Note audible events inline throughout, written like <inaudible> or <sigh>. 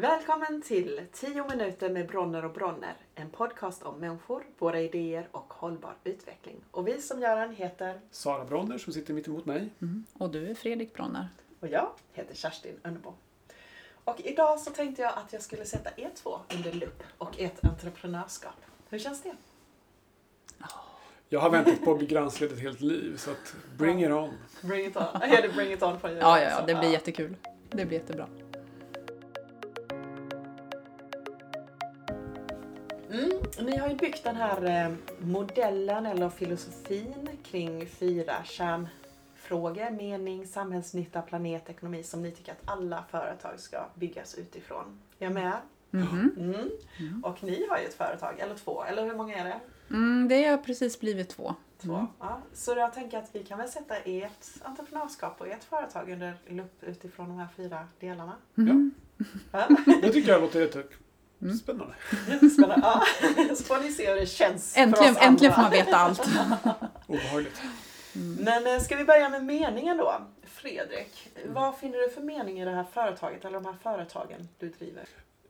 Välkommen till 10 minuter med Bronner och Bronner. En podcast om människor, våra idéer och hållbar utveckling. Och vi som gör den heter Sara Bronner som sitter mitt emot mig. Mm. Och du är Fredrik Bronner. och jag heter Kerstin Önnebo. Och idag så tänkte jag att jag skulle sätta er två under lupp och ert entreprenörskap. Hur känns det? Jag har väntat på att bli granskad ett helt liv så att bring it on. Bring it on. Ja, det bring it on på Ja, ja, ja, det blir jättekul. Det blir jättebra. Ni har ju byggt den här eh, modellen eller filosofin kring fyra kärnfrågor. Mening, samhällsnytta, planet, ekonomi som ni tycker att alla företag ska byggas utifrån. Är jag med? Mhm. Mm. Och ni har ju ett företag, eller två, eller hur många är det? Mm, det har precis blivit två. Två. Mm. Ja. Så jag tänker att vi kan väl sätta ert entreprenörskap och ert företag under lupp utifrån de här fyra delarna. Mhm. Ja. Det tycker jag låter Mm. jättespännande. Jättespännande. <laughs> Ja. <laughs> Så får ni se hur det känns för Äntligen, oss andra. äntligen får man veta allt. <laughs> Obehagligt. Men eh, ska vi börja med meningen då? Fredrik, vad finner du för mening i det här företaget eller de här företagen du driver?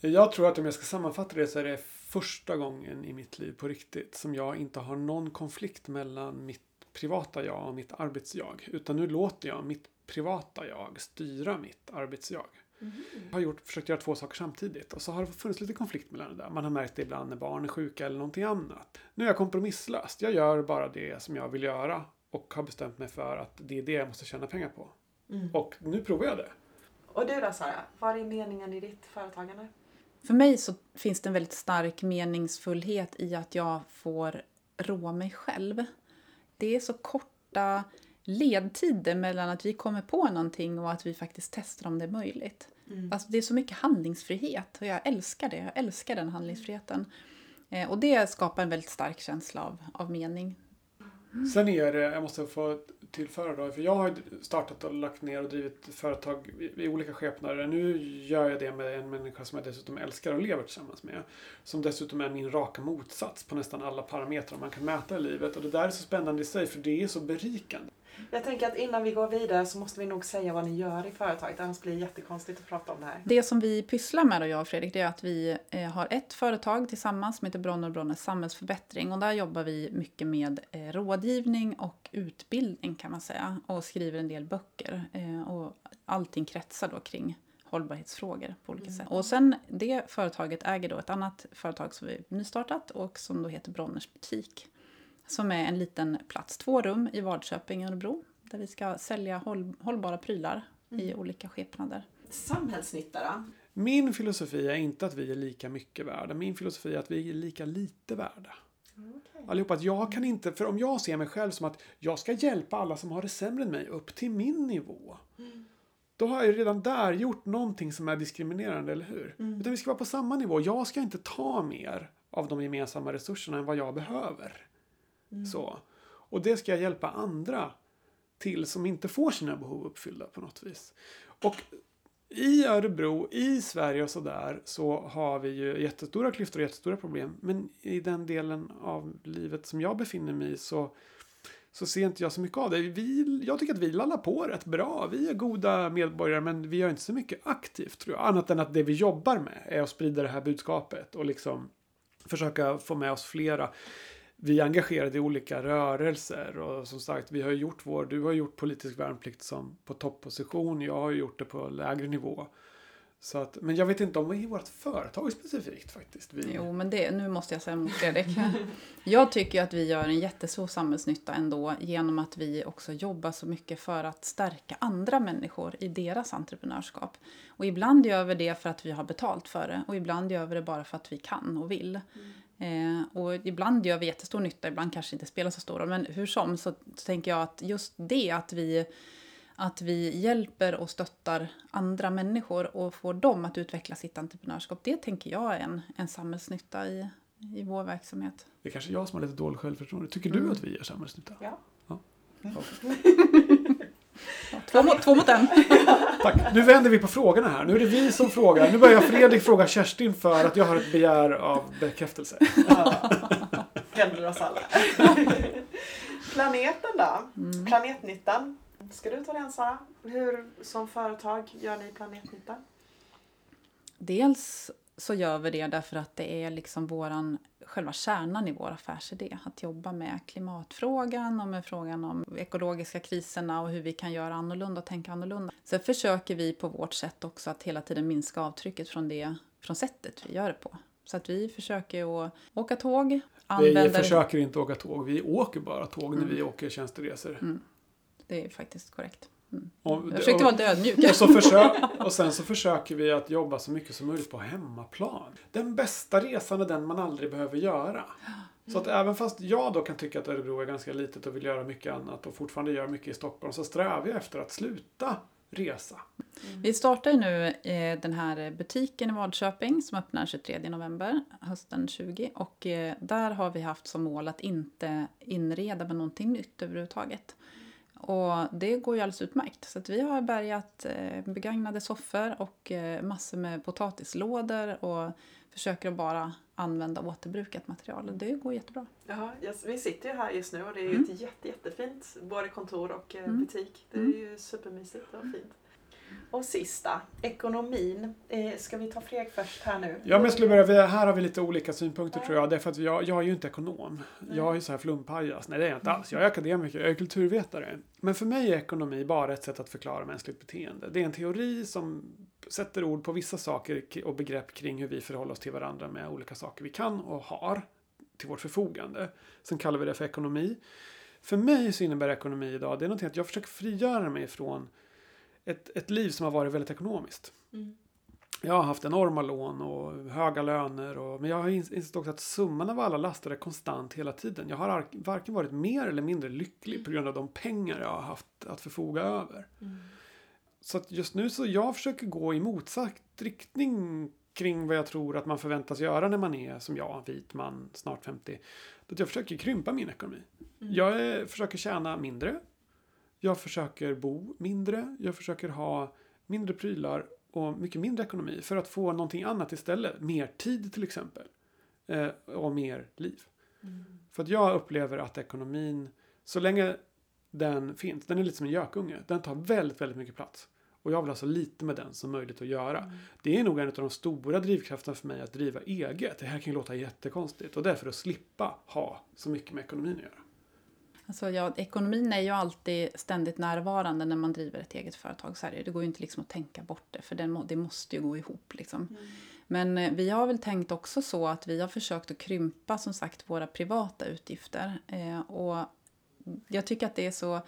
Jag tror att om jag ska sammanfatta det så är det första gången i mitt liv på riktigt som jag inte har någon konflikt mellan mitt privata jag och mitt arbetsjag. Utan nu låter jag mitt privata jag styra mitt arbetsjag. Jag har gjort, försökt göra två saker samtidigt och så har det funnits lite konflikt mellan det där. Man har märkt det ibland när barn är sjuka eller någonting annat. Nu är jag kompromisslös. Jag gör bara det som jag vill göra och har bestämt mig för att det är det jag måste tjäna pengar på. Och nu provar jag det. Och du då Sara, vad är meningen i ditt företagande? För mig så finns det en väldigt stark meningsfullhet i att jag får rå mig själv. Det är så korta ledtider mellan att vi kommer på någonting och att vi faktiskt testar om det är möjligt. Alltså det är så mycket handlingsfrihet och jag älskar det. Jag älskar den handlingsfriheten. Eh, Och det skapar en väldigt stark känsla av, av mening. Sen är det, jag måste få tillföra då, för jag har startat och lagt ner och drivit företag i, i olika skepnader. Nu gör jag det med en människa som jag dessutom älskar och lever tillsammans med. Som dessutom är min raka motsats på nästan alla parametrar man kan mäta i livet. Och det där är så spännande i sig för det är så berikande. Jag tänker att innan vi går vidare så måste vi nog säga vad ni gör i företaget, annars blir det jättekonstigt att prata om det här. Det som vi pysslar med, då, jag och Fredrik, det är att vi eh, har ett företag tillsammans som heter Bronner och Bronner Samhällsförbättring. Och där jobbar vi mycket med eh, rådgivning och utbildning kan man säga. Och skriver en del böcker. Eh, och allting kretsar då kring hållbarhetsfrågor på olika sätt. Och sen det företaget äger då ett annat företag som vi nystartat och som då heter Bronners butik. Som är en liten plats, två rum i Vadköping, Örebro. Där vi ska sälja håll, hållbara prylar i olika skepnader. Samhällsnytta då? Min filosofi är inte att vi är lika mycket värda. Min filosofi är att vi är lika lite värda. Allihopa, att jag kan inte, för om jag ser mig själv som att jag ska hjälpa alla som har det sämre än mig upp till min nivå. Då har jag redan där gjort någonting som är diskriminerande, eller hur? Utan vi ska vara på samma nivå. Jag ska inte ta mer av de gemensamma resurserna än vad jag behöver. Mm. Så. Och det ska jag hjälpa andra till som inte får sina behov uppfyllda på något vis. Och i Örebro, i Sverige och sådär så har vi ju jättestora klyftor och jättestora problem. Men i den delen av livet som jag befinner mig i så, så ser inte jag så mycket av det. Vi, jag tycker att vi lallar på rätt bra. Vi är goda medborgare men vi gör inte så mycket aktivt tror jag. Annat än att det vi jobbar med är att sprida det här budskapet och liksom försöka få med oss flera. Vi är engagerade i olika rörelser och som sagt, vi har gjort vår, du har gjort politisk värnplikt som på topposition, jag har gjort det på lägre nivå. Så att, men jag vet inte om vi i vårt företag specifikt faktiskt. Vi, Jo, men det, nu måste jag säga emot Fredrik. Jag tycker att vi gör en jättestor samhällsnytta ändå genom att vi också jobbar så mycket för att stärka andra människor i deras entreprenörskap. Och ibland gör vi det för att vi har betalt för det och ibland gör vi det bara för att vi kan och vill. Eh, och ibland gör vi jättestor nytta, ibland kanske inte spelar så stor roll. Men hur som så, så tänker jag att just det att vi att vi hjälper och stöttar andra människor och får dem att utveckla sitt entreprenörskap. Det tänker jag är en, en samhällsnytta i, i vår verksamhet. Det är kanske jag som har lite dåligt självförtroende. Tycker du att vi gör samhällsnytta? Ja. <laughs> Två mot, två mot en. <laughs> Tack. Nu vänder vi på frågorna här. Nu är det vi som frågar. Nu börjar Fredrik fråga Kerstin för att jag har ett begär av bekräftelse. Ja. Händer oss alla. Planeten då? Planetnyttan. Ska du ta den Sara? Hur som företag gör ni planetnytta? dels så gör vi det därför att det är liksom våran, själva kärnan i vår affärsidé. Att jobba med klimatfrågan och med frågan om ekologiska kriserna och hur vi kan göra annorlunda och tänka annorlunda. Sen försöker vi på vårt sätt också att hela tiden minska avtrycket från det, från sättet vi gör det på. Så att vi försöker att åka tåg. Vi försöker inte åka tåg, vi åker bara tåg när mm. vi åker tjänsteresor. Mm. Det är faktiskt korrekt. Mm. Och, jag försökte vara lite ödmjuk. Och, så försök, och sen så försöker vi att jobba så mycket som möjligt på hemmaplan. Den bästa resan är den man aldrig behöver göra. Så att även fast jag då kan tycka att Örebro är ganska litet och vill göra mycket annat och fortfarande gör mycket i Stockholm så strävar jag efter att sluta resa. Mm. Vi startar nu eh, den här butiken i Vadköping som öppnar 23 november hösten 20 och eh, där har vi haft som mål att inte inreda med någonting nytt överhuvudtaget. Och det går ju alldeles utmärkt. Så vi har bärgat eh, begagnade soffor och eh, massor med potatislådor och försöker att bara använda återbrukat material. Och det går jättebra. Ja, yes, vi sitter ju här just nu och det är mm. ett jätte, jättefint både kontor och eh, mm. butik. Det är mm. ju supermysigt och fint. Och sista, ekonomin. Eh, ska vi ta Fredrik först här nu? Ja, men jag skulle börja, här har vi lite olika synpunkter ja. tror jag. Därför att jag, jag är ju inte ekonom. Nej. Jag är ju så här flumpajas. Nej, det är jag inte alls. Jag är akademiker, jag är kulturvetare. Men för mig är ekonomi bara ett sätt att förklara mänskligt beteende. Det är en teori som sätter ord på vissa saker och begrepp kring hur vi förhåller oss till varandra med olika saker vi kan och har till vårt förfogande. Sen kallar vi det för ekonomi. För mig så innebär ekonomi idag, det är någonting att jag försöker frigöra mig från ett, ett liv som har varit väldigt ekonomiskt. Mm. Jag har haft enorma lån och höga löner. Och, men jag har insett också att summan av alla laster är konstant hela tiden. Jag har varken varit mer eller mindre lycklig mm. på grund av de pengar jag har haft att förfoga över. Mm. Så att just nu så jag försöker gå i motsatt riktning kring vad jag tror att man förväntas göra när man är som jag, vit man, snart 50. Att jag försöker krympa min ekonomi. Mm. Jag är, försöker tjäna mindre. Jag försöker bo mindre. Jag försöker ha mindre prylar och mycket mindre ekonomi för att få någonting annat istället. Mer tid till exempel. Eh, och mer liv. Mm. För att jag upplever att ekonomin, så länge den finns, den är lite som en gökunge. Den tar väldigt, väldigt mycket plats. Och jag vill ha så lite med den som möjligt att göra. Mm. Det är nog en av de stora drivkrafterna för mig att driva eget. Det här kan ju låta jättekonstigt. Och därför att slippa ha så mycket med ekonomin att göra. Alltså, ja, ekonomin är ju alltid ständigt närvarande när man driver ett eget företag. Så här, det går ju inte liksom att tänka bort det, för det, det måste ju gå ihop. Liksom. Mm. Men eh, vi har väl tänkt också så att vi har försökt att krympa som sagt våra privata utgifter. Eh, och jag tycker att det är så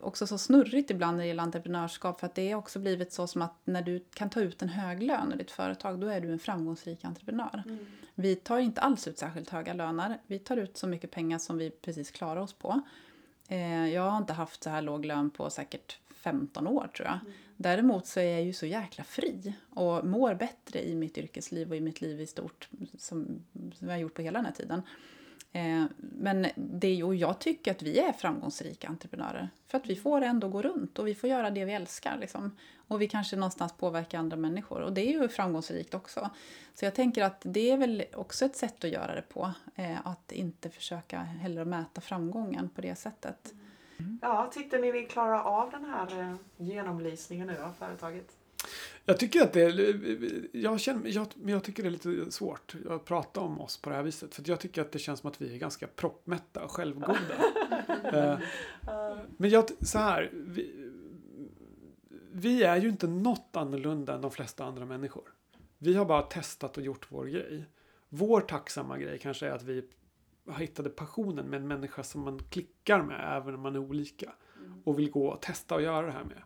också så snurrigt ibland när det gäller entreprenörskap för att det är också blivit så som att när du kan ta ut en hög lön i ditt företag då är du en framgångsrik entreprenör. Mm. Vi tar inte alls ut särskilt höga löner. Vi tar ut så mycket pengar som vi precis klarar oss på. Eh, jag har inte haft så här låg lön på säkert 15 år tror jag. Mm. Däremot så är jag ju så jäkla fri och mår bättre i mitt yrkesliv och i mitt liv i stort som, som jag har gjort på hela den här tiden. Eh, men det, och jag tycker att vi är framgångsrika entreprenörer. För att vi får ändå gå runt och vi får göra det vi älskar. Liksom. Och vi kanske någonstans påverkar andra människor. Och det är ju framgångsrikt också. Så jag tänker att det är väl också ett sätt att göra det på. Eh, att inte försöka heller mäta framgången på det sättet. Mm. Ja, tyckte ni ni klara av den här eh, genomlysningen nu av företaget? Jag tycker att det är, jag, känner, jag, jag tycker det är lite svårt att prata om oss på det här viset. För jag tycker att det känns som att vi är ganska proppmätta och självgoda. uh, <laughs> men jag, så här, vi, vi är ju inte något annorlunda än de flesta andra människor. Vi har bara testat och gjort vår grej. Vår tacksamma grej kanske är att vi hittade passionen med en människa som man klickar med även om man är olika. Och vill gå och testa och göra det här med.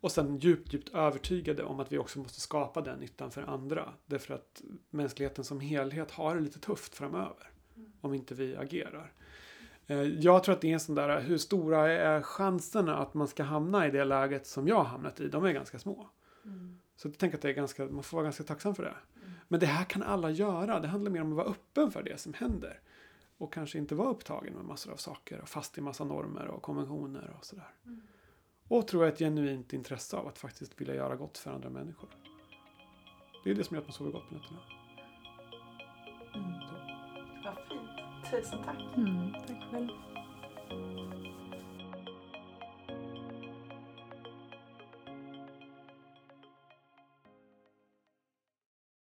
Och sen djupt, djupt övertygade om att vi också måste skapa den nyttan för andra. Därför att mänskligheten som helhet har det lite tufft framöver. Mm. Om inte vi agerar. Eh, jag tror att det är en sån där, hur stora är chanserna att man ska hamna i det läget som jag har hamnat i? De är ganska små. Mm. Så jag tänker att det är ganska, man får vara ganska tacksam för det. Mm. Men det här kan alla göra. Det handlar mer om att vara öppen för det som händer. Och kanske inte vara upptagen med massor av saker och fast i massa normer och konventioner och sådär. Mm. Och tror jag ett genuint intresse av att faktiskt vilja göra gott för andra människor. Det är det som gör att man sover gott på nätterna. Mm. Vad fint. Tusen tack. Mm, tack själv.